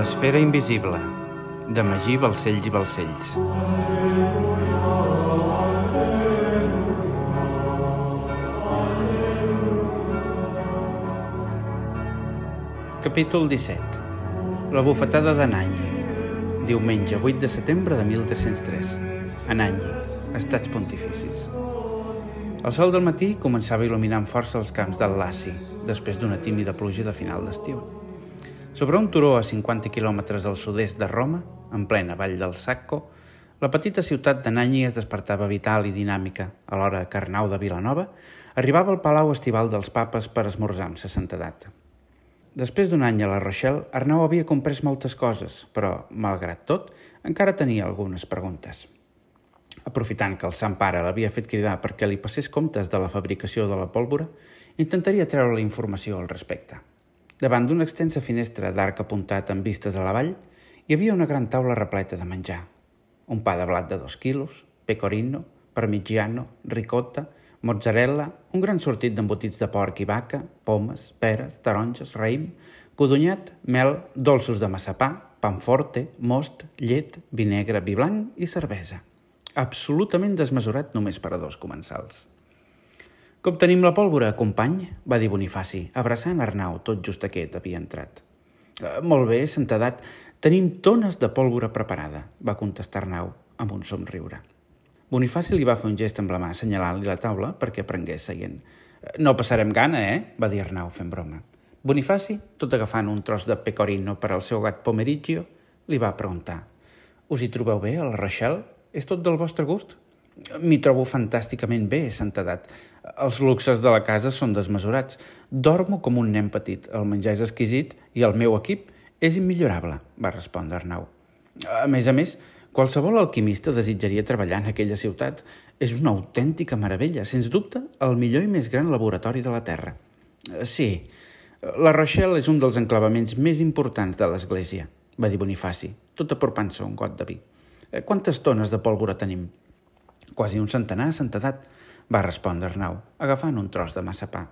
L'esfera invisible, de Magí Balcells i Balcells. Capítol 17. La bufetada d'Anany. Diumenge 8 de setembre de 1303. Anany. Estats pontificis. El sol del matí començava a il·luminar amb força els camps del Laci, després d'una tímida pluja de final d'estiu. Sobre un turó a 50 quilòmetres al sud-est de Roma, en plena vall del Sacco, la petita ciutat de Nanyi es despertava vital i dinàmica, alhora que Arnau de Vilanova arribava al palau estival dels papes per esmorzar amb sa santedat. Després d'un any a la Rochelle, Arnau havia comprès moltes coses, però, malgrat tot, encara tenia algunes preguntes. Aprofitant que el Sant Pare l'havia fet cridar perquè li passés comptes de la fabricació de la pólvora, intentaria treure la informació al respecte. Davant d'una extensa finestra d'arc apuntat amb vistes a la vall, hi havia una gran taula repleta de menjar. Un pa de blat de dos quilos, pecorino, parmigiano, ricotta, mozzarella, un gran sortit d'embotits de porc i vaca, pomes, peres, taronges, raïm, codonyat, mel, dolços de massapà, panforte, most, llet, vi negre, vi blanc i cervesa. Absolutament desmesurat només per a dos comensals. Com tenim la pólvora, company? va dir Bonifaci, abraçant Arnau, tot just aquest havia entrat. Eh, molt bé, santedat, tenim tones de pólvora preparada, va contestar Arnau amb un somriure. Bonifaci li va fer un gest amb la mà, assenyalant-li la taula perquè prengués seient. No passarem gana, eh? va dir Arnau fent broma. Bonifaci, tot agafant un tros de pecorino per al seu gat Pomerigio, li va preguntar «Us hi trobeu bé, a la Rochelle? És tot del vostre gust?» M'hi trobo fantàsticament bé, santedat. Els luxes de la casa són desmesurats. Dormo com un nen petit, el menjar és exquisit i el meu equip és immillorable, va respondre Arnau. A més a més, Qualsevol alquimista desitjaria treballar en aquella ciutat. És una autèntica meravella, sens dubte, el millor i més gran laboratori de la Terra. Sí, la Rochelle és un dels enclavaments més importants de l'Església, va dir Bonifaci, tot apropant-se un got de vi. Eh, quantes tones de pólvora tenim? Quasi un centenar, santedat, va respondre Arnau, agafant un tros de massa pa.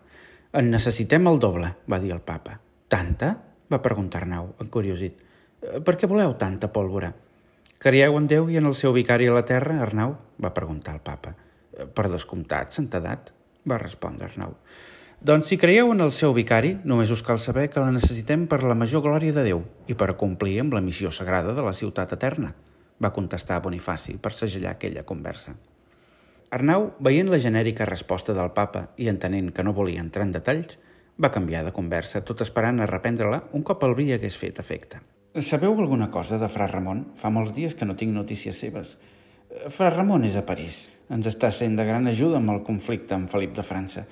En necessitem el doble, va dir el papa. Tanta? va preguntar Arnau, encuriosit. Eh, per què voleu tanta pólvora? Creieu en Déu i en el seu vicari a la terra, Arnau? va preguntar el papa. Eh, per descomptat, santedat, va respondre Arnau. Doncs si creieu en el seu vicari, només us cal saber que la necessitem per la major glòria de Déu i per complir amb la missió sagrada de la ciutat eterna, va contestar Bonifaci per segellar aquella conversa. Arnau, veient la genèrica resposta del papa i entenent que no volia entrar en detalls, va canviar de conversa, tot esperant a reprendre-la un cop el vi hagués fet efecte. Sabeu alguna cosa de Fra Ramon? Fa molts dies que no tinc notícies seves. Fra Ramon és a París. Ens està sent de gran ajuda amb el conflicte amb Felip de França.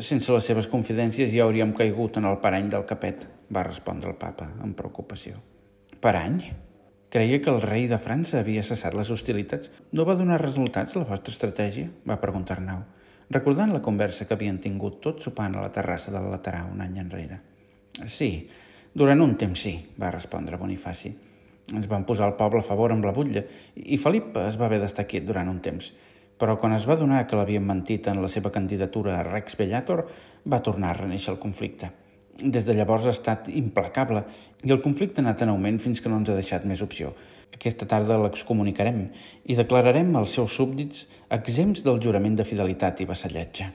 Sense les seves confidències ja hauríem caigut en el parany del capet, va respondre el papa amb preocupació. Parany? Creia que el rei de França havia cessat les hostilitats. No va donar resultats la vostra estratègia? va preguntar Arnau, recordant la conversa que havien tingut tots sopant a la terrassa del Laterà un any enrere. Sí, durant un temps sí, va respondre Bonifaci. Ens van posar el poble a favor amb la butlla i Felip es va haver d'estar quiet durant un temps. Però quan es va donar que l'havien mentit en la seva candidatura a Rex Bellator, va tornar a reneixer el conflicte. Des de llavors ha estat implacable i el conflicte ha anat en augment fins que no ens ha deixat més opció. Aquesta tarda l'excomunicarem i declararem els seus súbdits exempts del jurament de fidelitat i vassallatge.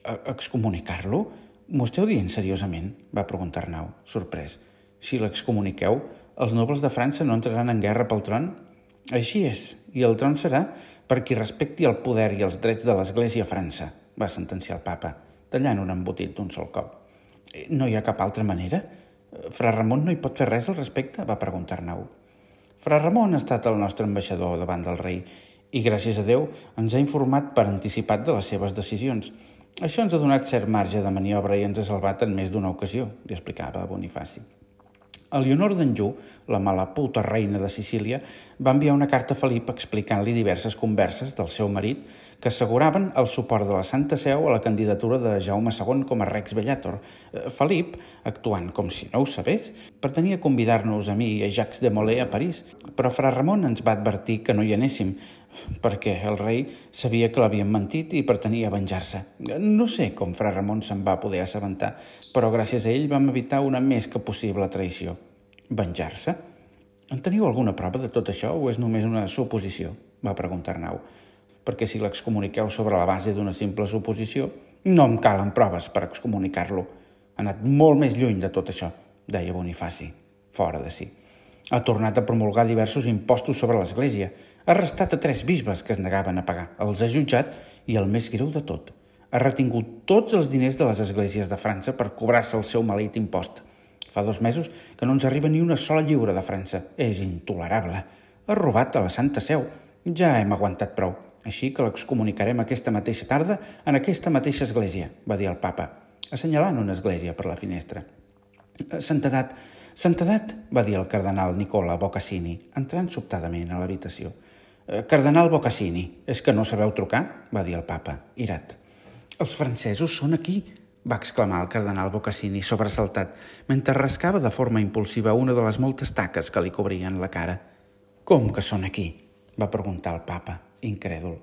E, excomunicar-lo? M'ho esteu dient seriosament? va preguntar Arnau, sorprès. Si l'excomuniqueu, els nobles de França no entraran en guerra pel tron? Així és, i el tron serà per qui respecti el poder i els drets de l'Església a França, va sentenciar el papa, tallant un embotit d'un sol cop. No hi ha cap altra manera? Fra Ramon no hi pot fer res al respecte? va preguntar Arnau. Fra Ramon ha estat el nostre ambaixador davant del rei i, gràcies a Déu, ens ha informat per anticipat de les seves decisions – això ens ha donat cert marge de maniobra i ens ha salvat en més d'una ocasió, li explicava Bonifaci. Leonor d'Anjou, la mala puta reina de Sicília, va enviar una carta a Felip explicant-li diverses converses del seu marit que asseguraven el suport de la Santa Seu a la candidatura de Jaume II com a Rex Bellator. Eh, Felip, actuant com si no ho sabés, pretenia convidar-nos a mi i a Jacques de Molay a París, però Fra Ramon ens va advertir que no hi anéssim, perquè el rei sabia que l'havien mentit i pretenia venjar-se. No sé com fra Ramon se'n va poder assabentar, però gràcies a ell vam evitar una més que possible traïció. Venjar-se? En teniu alguna prova de tot això o és només una suposició? va preguntar Arnau. Perquè si l'excomuniqueu sobre la base d'una simple suposició, no em calen proves per excomunicar-lo. Ha anat molt més lluny de tot això, deia Bonifaci, fora de si. Ha tornat a promulgar diversos impostos sobre l'Església. Ha arrestat a tres bisbes que es negaven a pagar. Els ha jutjat i, el més greu de tot, ha retingut tots els diners de les esglésies de França per cobrar-se el seu maleït impost – Fa dos mesos que no ens arriba ni una sola lliure de França. És intolerable. Ha robat a la Santa Seu. Ja hem aguantat prou. Així que l'excomunicarem aquesta mateixa tarda en aquesta mateixa església, va dir el papa, assenyalant una església per la finestra. Eh, santedat, santedat, va dir el cardenal Nicola Bocassini, entrant sobtadament a l'habitació. Eh, cardenal Bocassini, és que no sabeu trucar? va dir el papa, irat. Els francesos són aquí, va exclamar el cardenal Bocassini, sobresaltat, mentre rascava de forma impulsiva una de les moltes taques que li cobrien la cara. «Com que són aquí?», va preguntar el papa, incrèdul.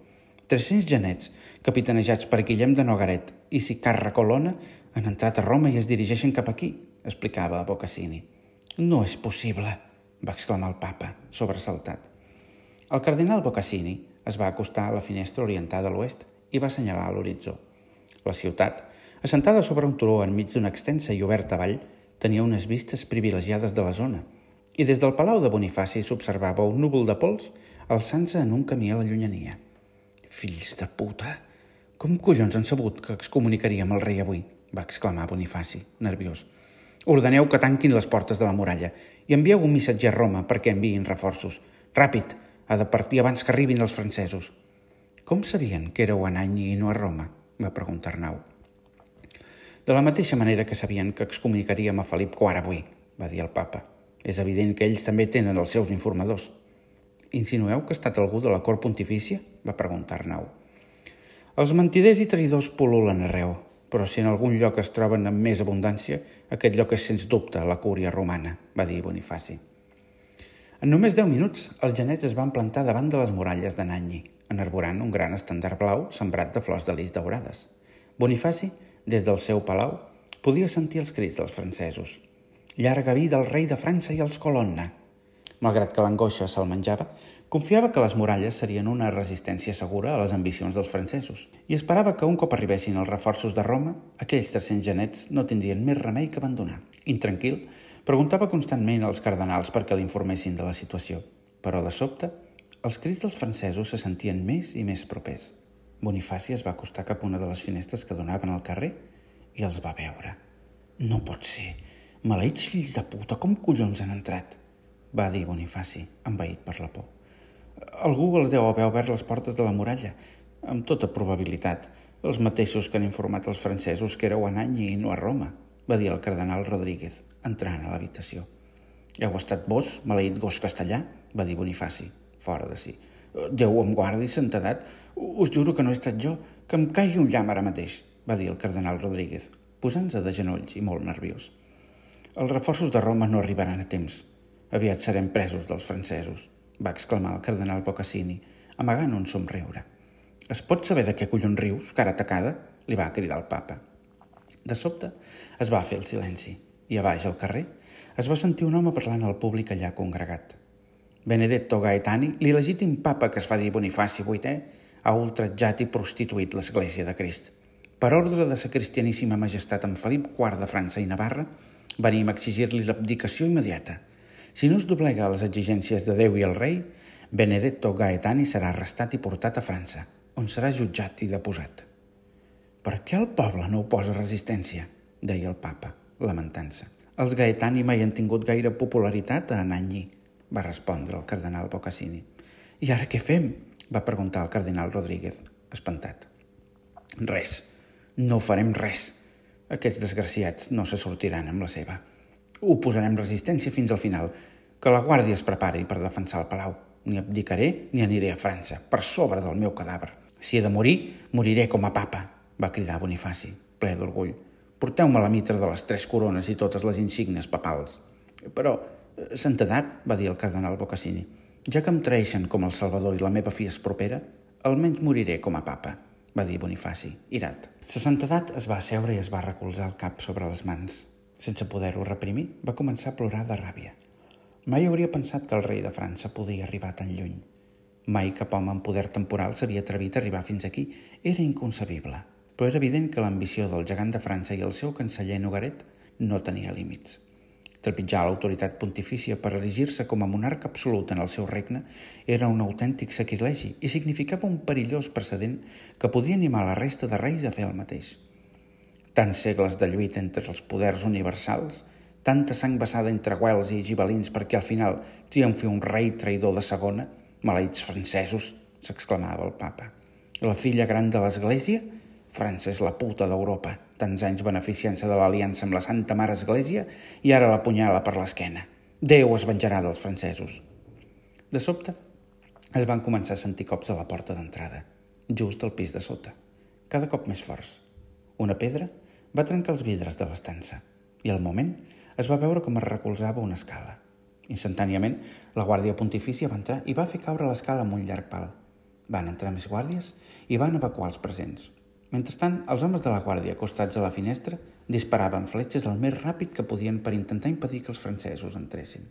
300 genets, capitanejats per Guillem de Nogaret i Sicarra Colonna, han entrat a Roma i es dirigeixen cap aquí, explicava Bocassini. «No és possible», va exclamar el papa, sobresaltat. El cardenal Bocassini es va acostar a la finestra orientada a l'oest i va assenyalar a l'horitzó. La ciutat, Assentada sobre un turó enmig d'una extensa i oberta vall, tenia unes vistes privilegiades de la zona, i des del palau de Bonifaci s'observava un núvol de pols alçant-se en un camí a la llunyania. Fills de puta! Com collons han sabut que excomunicaríem el rei avui? va exclamar Bonifaci, nerviós. Ordeneu que tanquin les portes de la muralla i envieu un missatger a Roma perquè enviïn reforços. Ràpid! Ha de partir abans que arribin els francesos. Com sabien que éreu a Anany i no a Roma? va preguntar Arnau. De la mateixa manera que sabien que excomunicaríem a Felip IV avui, va dir el papa. És evident que ells també tenen els seus informadors. Insinueu que ha estat algú de la cort pontifícia? va preguntar Arnau. Els mentiders i traïdors pol·lulen arreu, però si en algun lloc es troben amb més abundància, aquest lloc és sens dubte la cúria romana, va dir Bonifaci. En només deu minuts, els genets es van plantar davant de les muralles de Nanyi, enarborant un gran estendard blau sembrat de flors de lis daurades. Bonifaci des del seu palau, podia sentir els crits dels francesos. Llarga vida al rei de França i als Colonna. Malgrat que l'angoixa se'l menjava, confiava que les muralles serien una resistència segura a les ambicions dels francesos i esperava que un cop arribessin els reforços de Roma, aquells 300 genets no tindrien més remei que abandonar. Intranquil, preguntava constantment als cardenals perquè l'informessin de la situació, però de sobte els crits dels francesos se sentien més i més propers. Bonifaci es va acostar cap a una de les finestres que donaven al carrer i els va veure. No pot ser. Maleïts fills de puta, com collons han entrat? Va dir Bonifaci, envaït per la por. Algú els deu haver obert les portes de la muralla, amb tota probabilitat. Els mateixos que han informat els francesos que éreu a Nany i no a Roma, va dir el cardenal Rodríguez, entrant a l'habitació. Heu estat vos, maleït gos castellà? va dir Bonifaci, fora de si. Déu em guardi, santedat. Us juro que no he estat jo, que em caigui un llamp ara mateix, va dir el cardenal Rodríguez, posant-se de genolls i molt nerviós. Els reforços de Roma no arribaran a temps. Aviat serem presos dels francesos, va exclamar el cardenal Bocassini, amagant un somriure. Es pot saber de què collons rius, cara tacada? li va cridar el papa. De sobte es va fer el silenci i a baix al carrer es va sentir un home parlant al públic allà congregat. Benedetto Gaetani, l'il·legítim papa que es va dir Bonifaci VIII, ha ultratjat i prostituït l'Església de Crist. Per ordre de sa cristianíssima majestat en Felip IV de França i Navarra, venim a exigir-li l'abdicació immediata. Si no es doblega a les exigències de Déu i el rei, Benedetto Gaetani serà arrestat i portat a França, on serà jutjat i deposat. Per què el poble no oposa resistència? deia el papa, lamentant-se. Els Gaetani mai han tingut gaire popularitat a Anagni, va respondre el cardenal Bocassini. I ara què fem? va preguntar el cardenal Rodríguez, espantat. Res, no farem res. Aquests desgraciats no se sortiran amb la seva. Oposarem resistència fins al final, que la guàrdia es prepari per defensar el palau. Ni abdicaré ni aniré a França, per sobre del meu cadàver. Si he de morir, moriré com a papa, va cridar Bonifaci, ple d'orgull. Porteu-me la mitra de les tres corones i totes les insignes papals. Però Santedat, va dir el cardenal Bocassini, ja que em traeixen com el Salvador i la meva fi és propera, almenys moriré com a papa, va dir Bonifaci, irat. Sa santedat es va asseure i es va recolzar el cap sobre les mans. Sense poder-ho reprimir, va començar a plorar de ràbia. Mai hauria pensat que el rei de França podia arribar tan lluny. Mai cap home amb poder temporal s'havia atrevit a arribar fins aquí. Era inconcebible. Però era evident que l'ambició del gegant de França i el seu canceller Nogaret no tenia límits. Trepitjar l'autoritat pontifícia per erigir-se com a monarca absolut en el seu regne era un autèntic sacrilegi i significava un perillós precedent que podia animar la resta de reis a fer el mateix. Tants segles de lluita entre els poders universals, tanta sang vessada entre guels i gibelins perquè al final triomfi un rei traïdor de segona, maleïts francesos, s'exclamava el papa. La filla gran de l'Església? França és la puta d'Europa tants anys beneficiant-se de l'aliança amb la Santa Mare Església i ara la punyala per l'esquena. Déu es venjarà dels francesos. De sobte, es van començar a sentir cops a la porta d'entrada, just al pis de sota, cada cop més forts. Una pedra va trencar els vidres de l'estança i al moment es va veure com es recolzava una escala. Instantàniament, la guàrdia pontifícia va entrar i va fer caure l'escala amb un llarg pal. Van entrar més guàrdies i van evacuar els presents. Mentrestant, els homes de la guàrdia acostats a la finestra disparaven fletxes el més ràpid que podien per intentar impedir que els francesos entressin.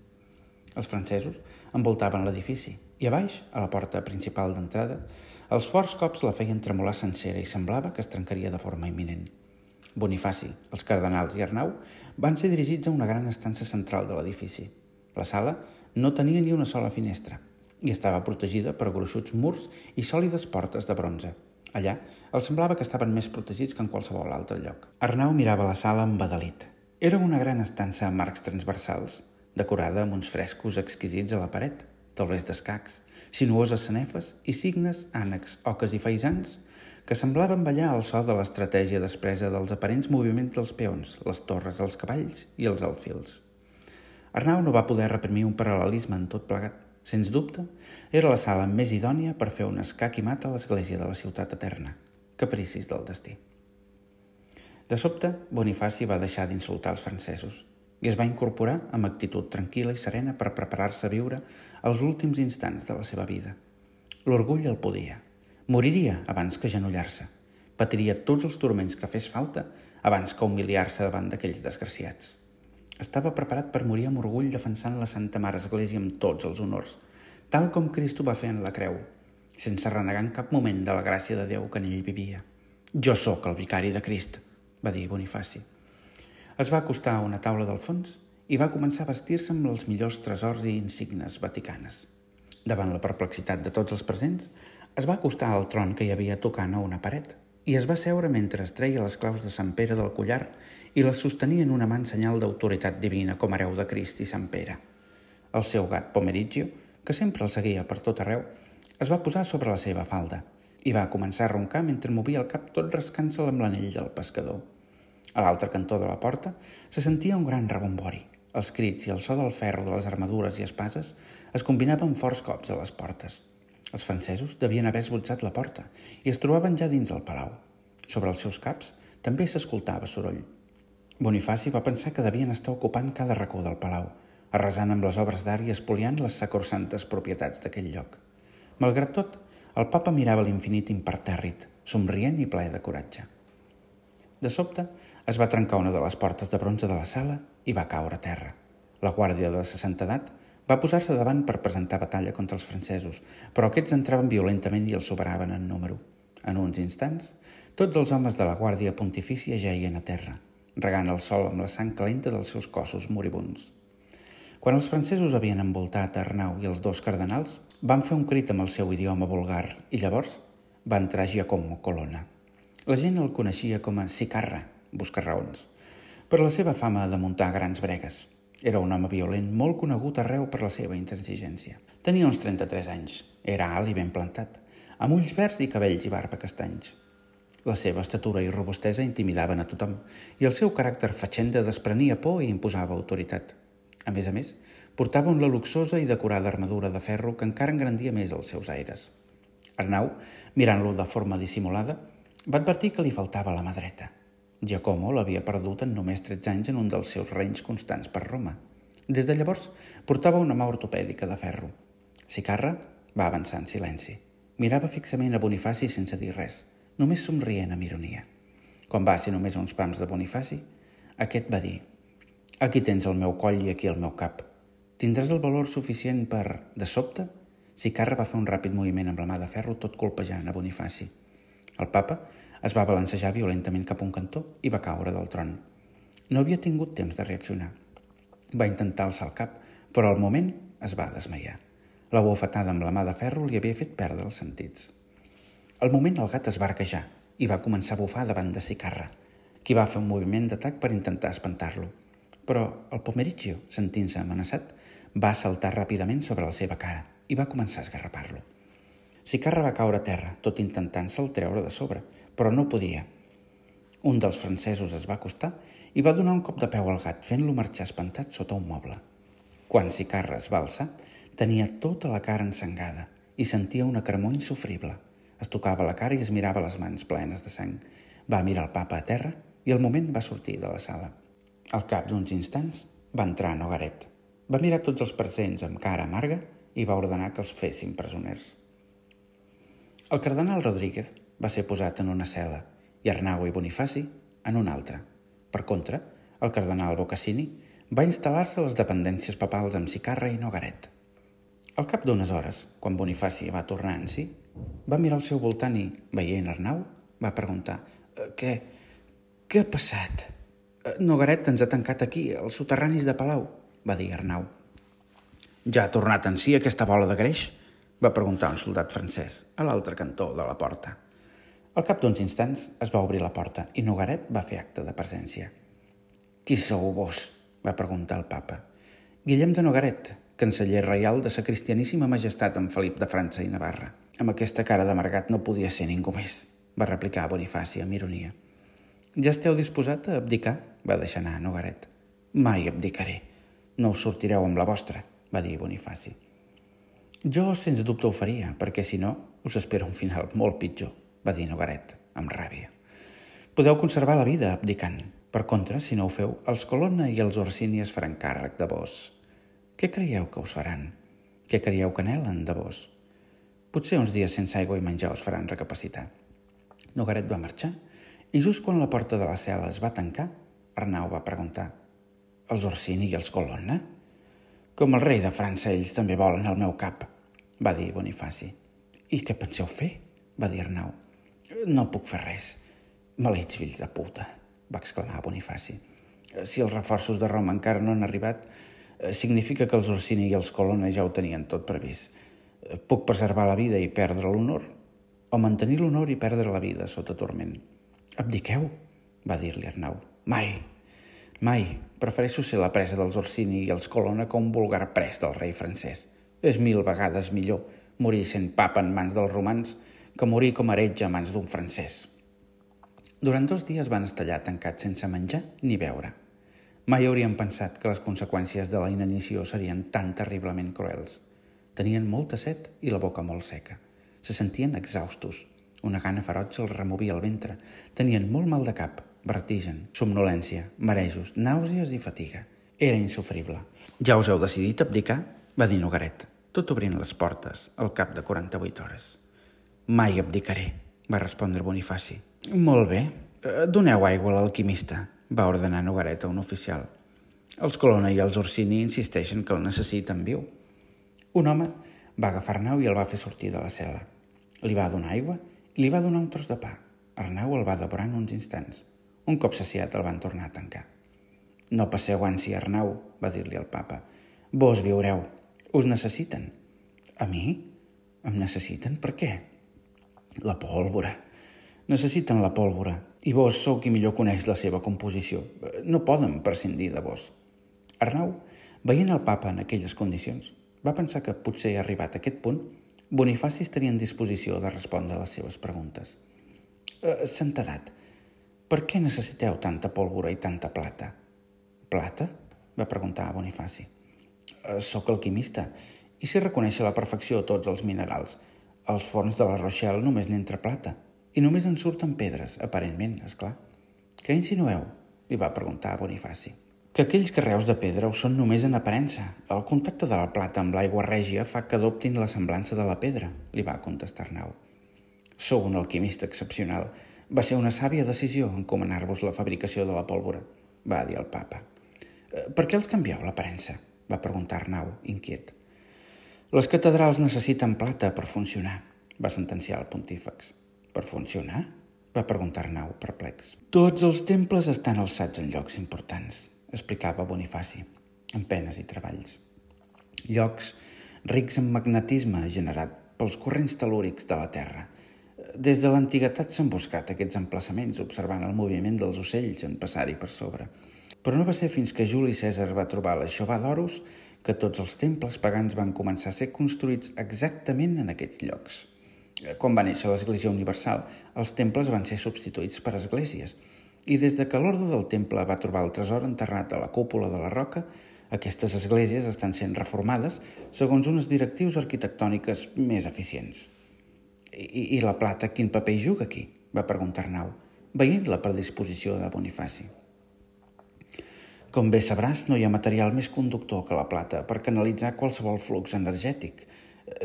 Els francesos envoltaven l'edifici i a baix, a la porta principal d'entrada, els forts cops la feien tremolar sencera i semblava que es trencaria de forma imminent. Bonifaci, els cardenals i Arnau van ser dirigits a una gran estança central de l'edifici. La sala no tenia ni una sola finestra i estava protegida per gruixuts murs i sòlides portes de bronze, Allà, els semblava que estaven més protegits que en qualsevol altre lloc. Arnau mirava la sala amb badalit. Era una gran estança amb marcs transversals, decorada amb uns frescos exquisits a la paret, taulers d'escacs, sinuoses sanefes i signes, ànecs, oques i faisans que semblaven ballar al so de l'estratègia despresa dels aparents moviments dels peons, les torres, els cavalls i els alfils. Arnau no va poder reprimir un paral·lelisme en tot plegat. Sens dubte, era la sala més idònia per fer un escac i mat a l'església de la ciutat eterna, capricis del destí. De sobte, Bonifaci va deixar d'insultar els francesos i es va incorporar amb actitud tranquil·la i serena per preparar-se a viure els últims instants de la seva vida. L'orgull el podia. Moriria abans que genollar-se. Patiria tots els turments que fes falta abans que humiliar-se davant d'aquells desgraciats. Estava preparat per morir amb orgull defensant la Santa Mare Església amb tots els honors, tal com Cristo va fer en la creu, sense renegar en cap moment de la gràcia de Déu que en ell vivia. Jo sóc el vicari de Crist, va dir Bonifaci. Es va acostar a una taula del fons i va començar a vestir-se amb els millors tresors i insignes vaticanes. Davant la perplexitat de tots els presents, es va acostar al tron que hi havia tocant a una paret i es va seure mentre es treia les claus de Sant Pere del collar i les sostenia en una mà en senyal d'autoritat divina com hereu de Crist i Sant Pere. El seu gat Pomerigio, que sempre el seguia per tot arreu, es va posar sobre la seva falda i va començar a roncar mentre movia el cap tot rascant-se amb l'anell del pescador. A l'altre cantó de la porta se sentia un gran rebombori. Els crits i el so del ferro de les armadures i espases es combinaven forts cops a les portes. Els francesos devien haver esbotzat la porta i es trobaven ja dins el palau. Sobre els seus caps també s'escoltava soroll. Bonifaci va pensar que devien estar ocupant cada racó del palau, arrasant amb les obres d'art i espoliant les sacrosantes propietats d'aquell lloc. Malgrat tot, el papa mirava l'infinit impertèrrit, somrient i ple de coratge. De sobte, es va trencar una de les portes de bronze de la sala i va caure a terra. La guàrdia de la edat va posar-se davant per presentar batalla contra els francesos, però aquests entraven violentament i els superaven en número. En uns instants, tots els homes de la guàrdia pontifícia jaien a terra, regant el sol amb la sang calenta dels seus cossos moribunds. Quan els francesos havien envoltat Arnau i els dos cardenals, van fer un crit amb el seu idioma vulgar i llavors va entrar Giacomo Colonna. La gent el coneixia com a Sicarra, busca raons, per la seva fama de muntar grans bregues. Era un home violent molt conegut arreu per la seva intransigència. Tenia uns 33 anys, era alt i ben plantat, amb ulls verds i cabells i barba castanys. La seva estatura i robustesa intimidaven a tothom i el seu caràcter fatxenda desprenia por i imposava autoritat. A més a més, portava una luxosa i decorada armadura de ferro que encara engrandia més els seus aires. Arnau, mirant-lo de forma dissimulada, va advertir que li faltava la mà dreta. Giacomo l'havia perdut en només 13 anys en un dels seus renys constants per Roma. Des de llavors portava una mà ortopèdica de ferro. Sicarra va avançar en silenci. Mirava fixament a Bonifaci sense dir res – només somrient amb ironia. Quan va ser només uns pams de Bonifaci, aquest va dir «Aquí tens el meu coll i aquí el meu cap. tindràs el valor suficient per, de sobte, Sicarra va fer un ràpid moviment amb la mà de ferro tot colpejant a Bonifaci. El papa es va balancejar violentament cap a un cantó i va caure del tron. No havia tingut temps de reaccionar. Va intentar alçar el cap, però al moment es va desmaiar. La bofetada amb la mà de ferro li havia fet perdre els sentits. Al moment el gat es va arquejar i va començar a bufar davant de Sicarra, qui va fer un moviment d'atac per intentar espantar-lo. Però el Pomericcio, sentint-se amenaçat, va saltar ràpidament sobre la seva cara i va començar a esgarrapar-lo. Sicarra va caure a terra, tot intentant se'l treure de sobre, però no podia. Un dels francesos es va acostar i va donar un cop de peu al gat, fent-lo marxar espantat sota un moble. Quan Sicarra es va alçar, tenia tota la cara ensangada i sentia una cremor insufrible. Es tocava la cara i es mirava les mans plenes de sang. Va mirar el papa a terra i al moment va sortir de la sala. Al cap d'uns instants va entrar Nogaret. Va mirar tots els presents amb cara amarga i va ordenar que els fessin presoners. El cardenal Rodríguez va ser posat en una cel·la i Arnau i Bonifaci en una altra. Per contra, el cardenal Bocassini va instal·lar-se a les dependències papals amb Sicarra i Nogaret. Al cap d'unes hores, quan Bonifaci va tornar en si, va mirar al seu voltant i, veient Arnau, va preguntar «Eh, «Què? Què ha passat?» «Eh, «Nogaret ens ha tancat aquí, als soterranis de Palau», va dir Arnau. Ja ha tornat en si aquesta bola de greix? va preguntar un soldat francès a l'altre cantó de la porta. Al cap d'uns instants es va obrir la porta i Nogaret va fer acte de presència. Qui sou vos? va preguntar el papa. Guillem de Nogaret, canceller reial de sa cristianíssima majestat en Felip de França i Navarra. Amb aquesta cara d'amargat no podia ser ningú més, va replicar Bonifaci amb ironia. Ja esteu disposat a abdicar? va deixar anar Nogaret. Mai abdicaré. No us sortireu amb la vostra, va dir Bonifaci. Jo, sens dubte, ho faria, perquè si no, us espera un final molt pitjor, va dir Nogaret, amb ràbia. Podeu conservar la vida abdicant. Per contra, si no ho feu, els Colonna i els Orsini es faran càrrec de vos. Què creieu que us faran? Què creieu que anhelen de vos? Potser uns dies sense aigua i menjar us faran recapacitar. Nogaret va marxar i just quan la porta de la cel·la es va tancar, Arnau va preguntar «Els Orsini i els Colonna?» Com el rei de França, ells també volen el meu cap, va dir Bonifaci. I què penseu fer? va dir Arnau. No puc fer res. Maleïts fills de puta, va exclamar Bonifaci. Si els reforços de Roma encara no han arribat, significa que els Orsini i els Colonna ja ho tenien tot previst. Eh, puc preservar la vida i perdre l'honor, o mantenir l'honor i perdre la vida sota torment. Abdiqueu, va dir-li Arnau. Mai, Mai. Prefereixo ser la presa dels Orsini i els Colonna que un vulgar pres del rei francès. És mil vegades millor morir sent papa en mans dels romans que morir com a heretge a mans d'un francès. Durant dos dies van estar allà tancats sense menjar ni beure. Mai haurien pensat que les conseqüències de la inanició serien tan terriblement cruels. Tenien molta set i la boca molt seca. Se sentien exhaustos. Una gana feroig els removia el ventre. Tenien molt mal de cap vertigen, somnolència, marejos, nàusees i fatiga. Era insufrible. Ja us heu decidit abdicar? va dir Nogaret, tot obrint les portes al cap de 48 hores. Mai abdicaré, va respondre Bonifaci. Molt bé, eh, doneu aigua a l'alquimista, va ordenar Nogaret a un oficial. Els Colonna i els Orsini insisteixen que el necessiten viu. Un home va agafar Arnau i el va fer sortir de la cel·la. Li va donar aigua i li va donar un tros de pa. Arnau el va devorar en uns instants. Un cop saciat el van tornar a tancar. No passeu ànsia, Arnau, va dir-li el papa. Vos viureu. Us necessiten. A mi? Em necessiten? Per què? La pólvora. Necessiten la pólvora. I vos sou qui millor coneix la seva composició. No poden prescindir de vos. Arnau, veient el papa en aquelles condicions, va pensar que potser arribat a aquest punt, Bonifaci estaria en disposició de respondre a les seves preguntes. Eh, Santedat, per què necessiteu tanta pólvora i tanta plata? Plata? va preguntar a Bonifaci. Eh, soc alquimista i sé reconèixer la perfecció tots els minerals. Als forns de la Rochelle només n'entra plata i només en surten pedres, aparentment, és clar. Què insinueu? li va preguntar a Bonifaci. Que aquells carreus de pedra ho són només en aparença. El contacte de la plata amb l'aigua règia fa que adoptin la semblança de la pedra, li va contestar Arnau. Sou un alquimista excepcional va ser una sàvia decisió encomanar-vos la fabricació de la pólvora, va dir el papa. Eh, per què els canvieu l'aparença? va preguntar Arnau, inquiet. Les catedrals necessiten plata per funcionar, va sentenciar el pontífex. Per funcionar? va preguntar Arnau, perplex. Tots els temples estan alçats en llocs importants, explicava Bonifaci, en penes i treballs. Llocs rics en magnetisme generat pels corrents telúrics de la Terra. Des de l'antiguitat s'han buscat aquests emplaçaments observant el moviment dels ocells en passar-hi per sobre. Però no va ser fins que Juli César va trobar la xova d'Horus que tots els temples pagans van començar a ser construïts exactament en aquests llocs. Quan va néixer l'Església Universal, els temples van ser substituïts per esglésies, i des de que l'ordre del temple va trobar el tresor enterrat a la cúpula de la roca, aquestes esglésies estan sent reformades segons unes directius arquitectòniques més eficients. I, I la plata quin paper hi juga aquí? va preguntar Arnau, veient la predisposició de Bonifaci. Com bé sabràs, no hi ha material més conductor que la plata per canalitzar qualsevol flux energètic.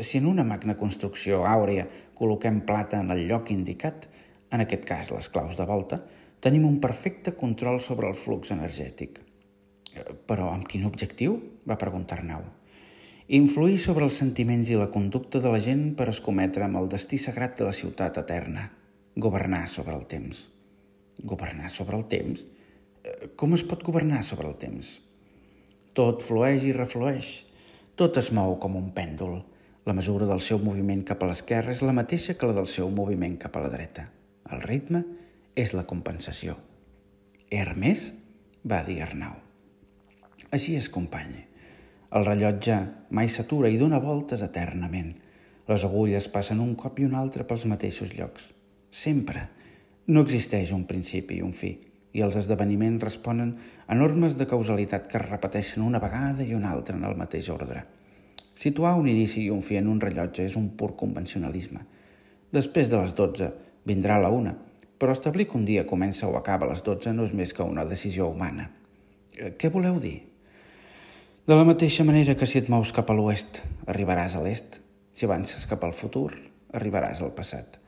Si en una magna construcció àurea col·loquem plata en el lloc indicat, en aquest cas les claus de volta, tenim un perfecte control sobre el flux energètic. Però amb quin objectiu? va preguntar Arnau. Influir sobre els sentiments i la conducta de la gent per escometre amb el destí sagrat de la ciutat eterna. Governar sobre el temps. Governar sobre el temps? com es pot governar sobre el temps? Tot flueix i reflueix. Tot es mou com un pèndol. La mesura del seu moviment cap a l'esquerra és la mateixa que la del seu moviment cap a la dreta. El ritme és la compensació. Hermes? va dir Arnau. Així és, company. El rellotge mai s'atura i dona voltes eternament. Les agulles passen un cop i un altre pels mateixos llocs. Sempre. No existeix un principi i un fi i els esdeveniments responen a normes de causalitat que es repeteixen una vegada i una altra en el mateix ordre. Situar un inici i un fi en un rellotge és un pur convencionalisme. Després de les 12 vindrà la una, però establir que un dia comença o acaba a les 12 no és més que una decisió humana. Eh, què voleu dir? De la mateixa manera que si et mous cap a l'oest, arribaràs a l'est. Si avances cap al futur, arribaràs al passat.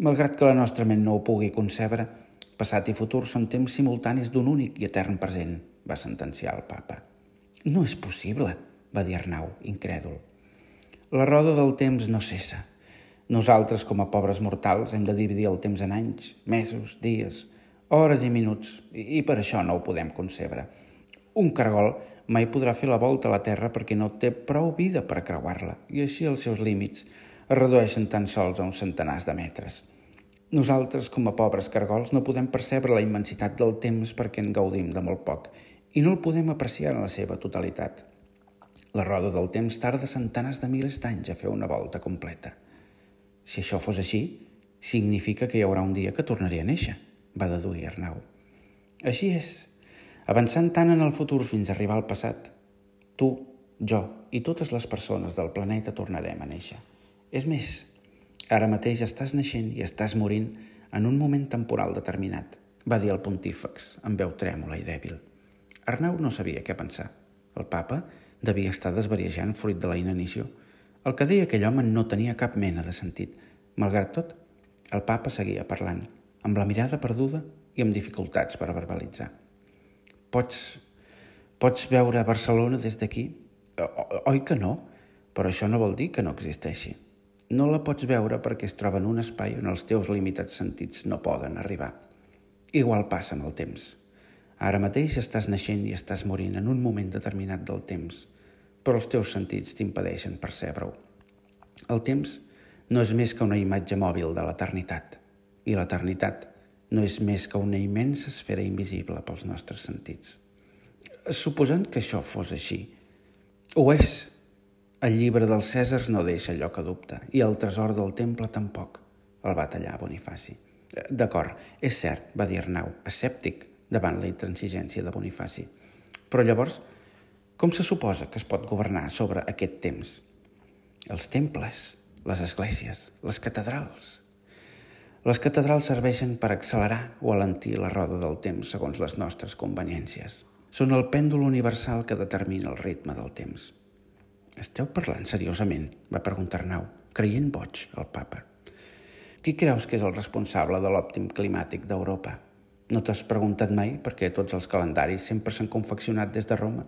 Malgrat que la nostra ment no ho pugui concebre, Passat i futur són temps simultanis d'un únic i etern present, va sentenciar el papa. No és possible, va dir Arnau, incrèdul. La roda del temps no cessa. Nosaltres, com a pobres mortals, hem de dividir el temps en anys, mesos, dies, hores i minuts, i per això no ho podem concebre. Un cargol mai podrà fer la volta a la Terra perquè no té prou vida per creuar-la, i així els seus límits es redueixen tan sols a uns centenars de metres. Nosaltres, com a pobres cargols, no podem percebre la immensitat del temps perquè en gaudim de molt poc i no el podem apreciar en la seva totalitat. La roda del temps tarda centenars de milers d'anys a fer una volta completa. Si això fos així, significa que hi haurà un dia que tornaré a néixer, va deduir Arnau. Així és, avançant tant en el futur fins a arribar al passat. Tu, jo i totes les persones del planeta tornarem a néixer. És més, Ara mateix estàs naixent i estàs morint en un moment temporal determinat, va dir el pontífex, amb veu trèmola i dèbil. Arnau no sabia què pensar. El papa devia estar desvariejant fruit de la inanició. El que deia aquell home no tenia cap mena de sentit. Malgrat tot, el papa seguia parlant, amb la mirada perduda i amb dificultats per verbalitzar. Pots, pots veure Barcelona des d'aquí? Oi que no? Però això no vol dir que no existeixi. No la pots veure perquè es troba en un espai on els teus limitats sentits no poden arribar. Igual passa amb el temps. Ara mateix estàs naixent i estàs morint en un moment determinat del temps, però els teus sentits t'impedeixen percebre-ho. El temps no és més que una imatge mòbil de l'eternitat, i l'eternitat no és més que una immensa esfera invisible pels nostres sentits. Suposant que això fos així, ho és, el llibre dels Cèsars no deixa lloc a dubte, i el tresor del temple tampoc, el va tallar Bonifaci. D'acord, és cert, va dir Arnau, escèptic davant la intransigència de Bonifaci. Però llavors, com se suposa que es pot governar sobre aquest temps? Els temples, les esglésies, les catedrals. Les catedrals serveixen per accelerar o alentir la roda del temps segons les nostres conveniències. Són el pèndol universal que determina el ritme del temps. Esteu parlant seriosament? va preguntar Arnau, creient boig el papa. Qui creus que és el responsable de l'òptim climàtic d'Europa? No t'has preguntat mai perquè tots els calendaris sempre s'han confeccionat des de Roma?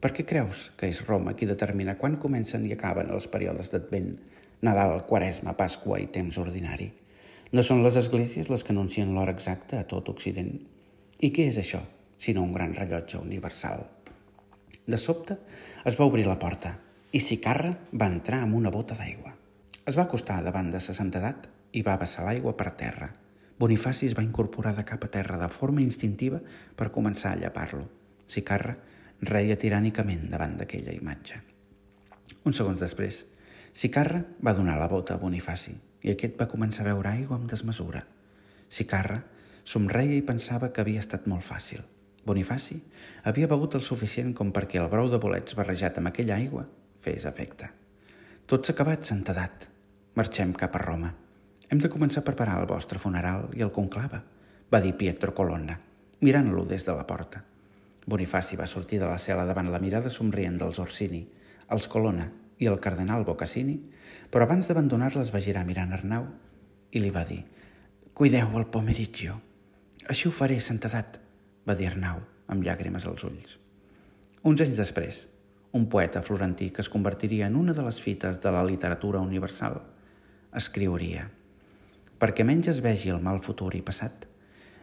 Per què creus que és Roma qui determina quan comencen i acaben els períodes d'Advent, Nadal, Quaresma, Pasqua i temps ordinari? No són les esglésies les que anuncien l'hora exacta a tot Occident? I què és això, sinó un gran rellotge universal? De sobte es va obrir la porta i Sicarra va entrar amb una bota d'aigua. Es va acostar davant de sa santedat i va vessar l'aigua per terra. Bonifaci es va incorporar de cap a terra de forma instintiva per començar a llepar-lo. Sicarra reia tirànicament davant d'aquella imatge. Uns segons després, Sicarra va donar la bota a Bonifaci i aquest va començar a veure aigua amb desmesura. Sicarra somreia i pensava que havia estat molt fàcil. Bonifaci havia begut el suficient com perquè el brou de bolets barrejat amb aquella aigua fes efecte. Tot s'ha acabat, santedat. Marxem cap a Roma. Hem de començar a preparar el vostre funeral i el conclava, va dir Pietro Colonna, mirant-lo des de la porta. Bonifaci va sortir de la cel·la davant la mirada somrient dels Orsini, els Colonna i el cardenal Bocassini, però abans d'abandonar-la es va girar mirant Arnau i li va dir «Cuideu el pomeriggio». «Així ho faré, santedat», va dir Arnau, amb llàgrimes als ulls. Uns anys després, un poeta florentí que es convertiria en una de les fites de la literatura universal, escriuria «Perquè menys es vegi el mal futur i passat,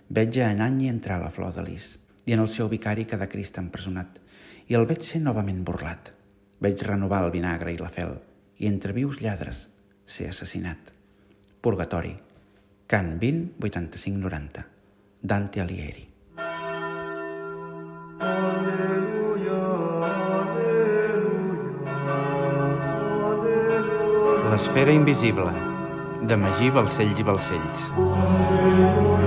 veig a Anany entrar la flor de lis, i en el seu vicari quedar Crist empresonat, i el veig ser novament burlat. Veig renovar el vinagre i la fel, i entre vius lladres ser assassinat. Purgatori. Cant 20, 85, 90. Dante Alighieri. L'esfera invisible, de Magí Balcells i Balcells. Aleluia.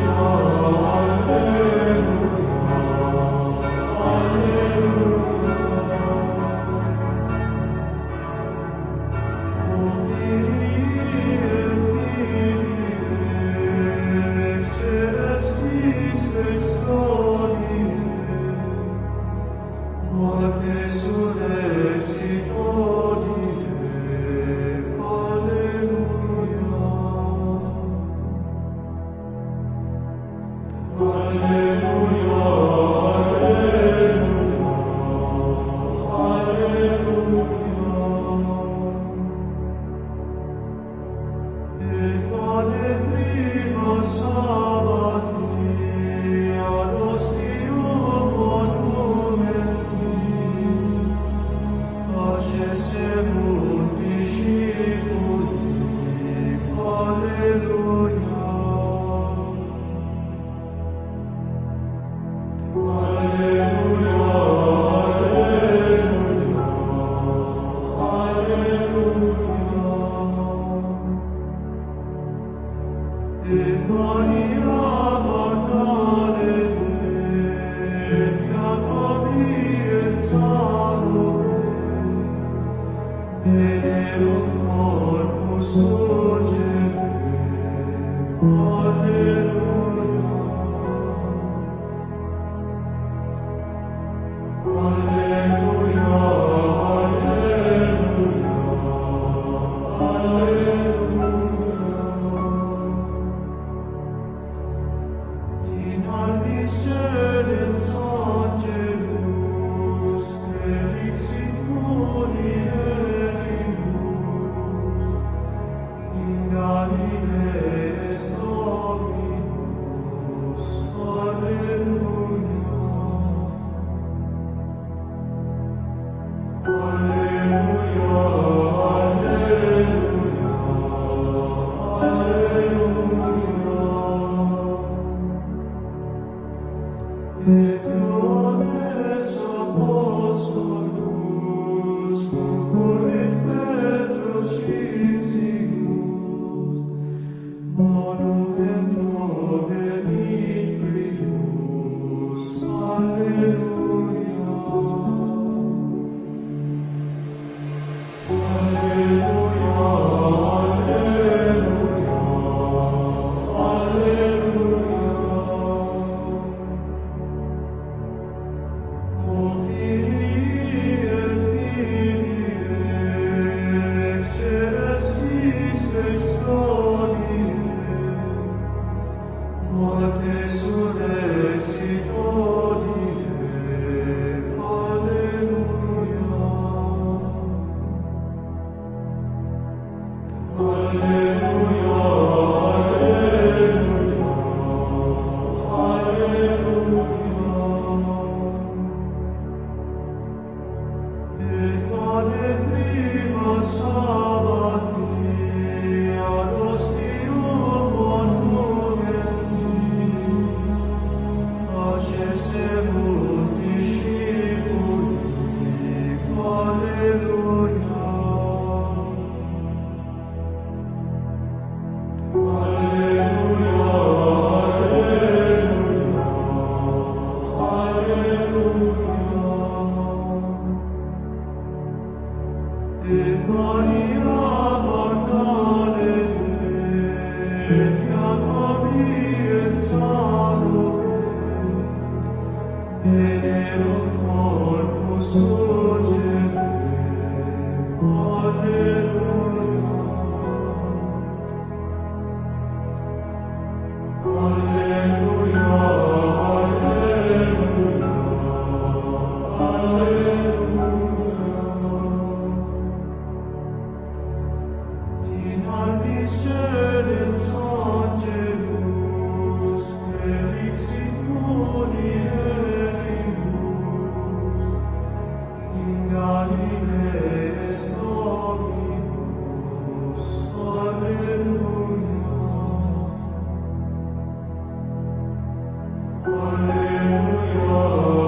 Oh.